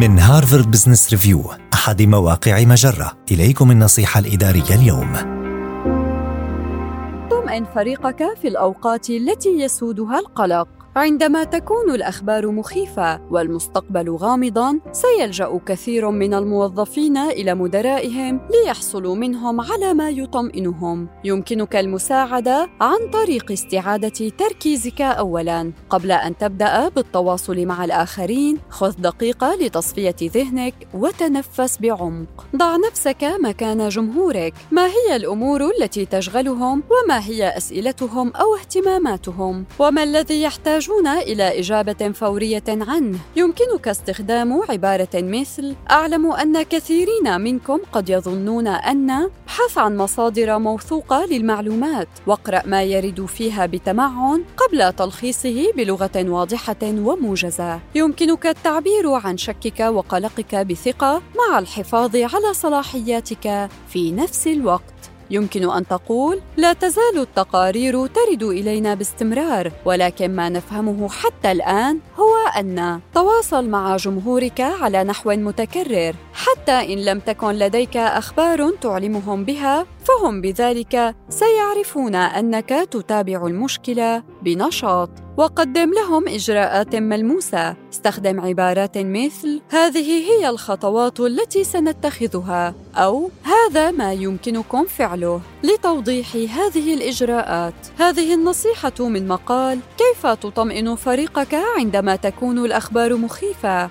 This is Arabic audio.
من Harvard Business Review أحد مواقع مجرة. إليكم النصيحة الإدارية اليوم. طمئن فريقك في الأوقات التي يسودها القلق. عندما تكون الأخبار مخيفة والمستقبل غامضا سيلجأ كثير من الموظفين إلى مدرائهم ليحصلوا منهم على ما يطمئنهم. يمكنك المساعدة عن طريق استعادة تركيزك اولا. قبل أن تبدأ بالتواصل مع الآخرين خذ دقيقة لتصفية ذهنك وتنفس بعمق. ضع نفسك مكان جمهورك. ما هي الأمور التي تشغلهم؟ وما هي أسئلتهم أو اهتماماتهم؟ وما الذي يحتاج يحتاجون إلى إجابة فورية عنه. يمكنك استخدام عبارة مثل أعلم أن كثيرين منكم قد يظنون أن ابحث عن مصادر موثوقة للمعلومات واقرأ ما يرد فيها بتمعن قبل تلخيصه بلغة واضحة وموجزة. يمكنك التعبير عن شكك وقلقك بثقة مع الحفاظ على صلاحياتك في نفس الوقت. يمكن أن تقول لا تزال التقارير ترد إلينا باستمرار ولكن ما نفهمه حتى الآن هو أن تواصل مع جمهورك على نحو متكرر. حتى إن لم تكن لديك أخبار تعلمهم بها فهم بذلك سيعرفون أنك تتابع المشكلة بنشاط. وقدم لهم إجراءات ملموسة. استخدم عبارات مثل هذه هي الخطوات التي سنتخذها أو هذا ما يمكنكم فعله لتوضيح هذه الإجراءات. هذه النصيحة من مقال كيف تطمئن فريقك عندما تكون الأخبار مخيفة؟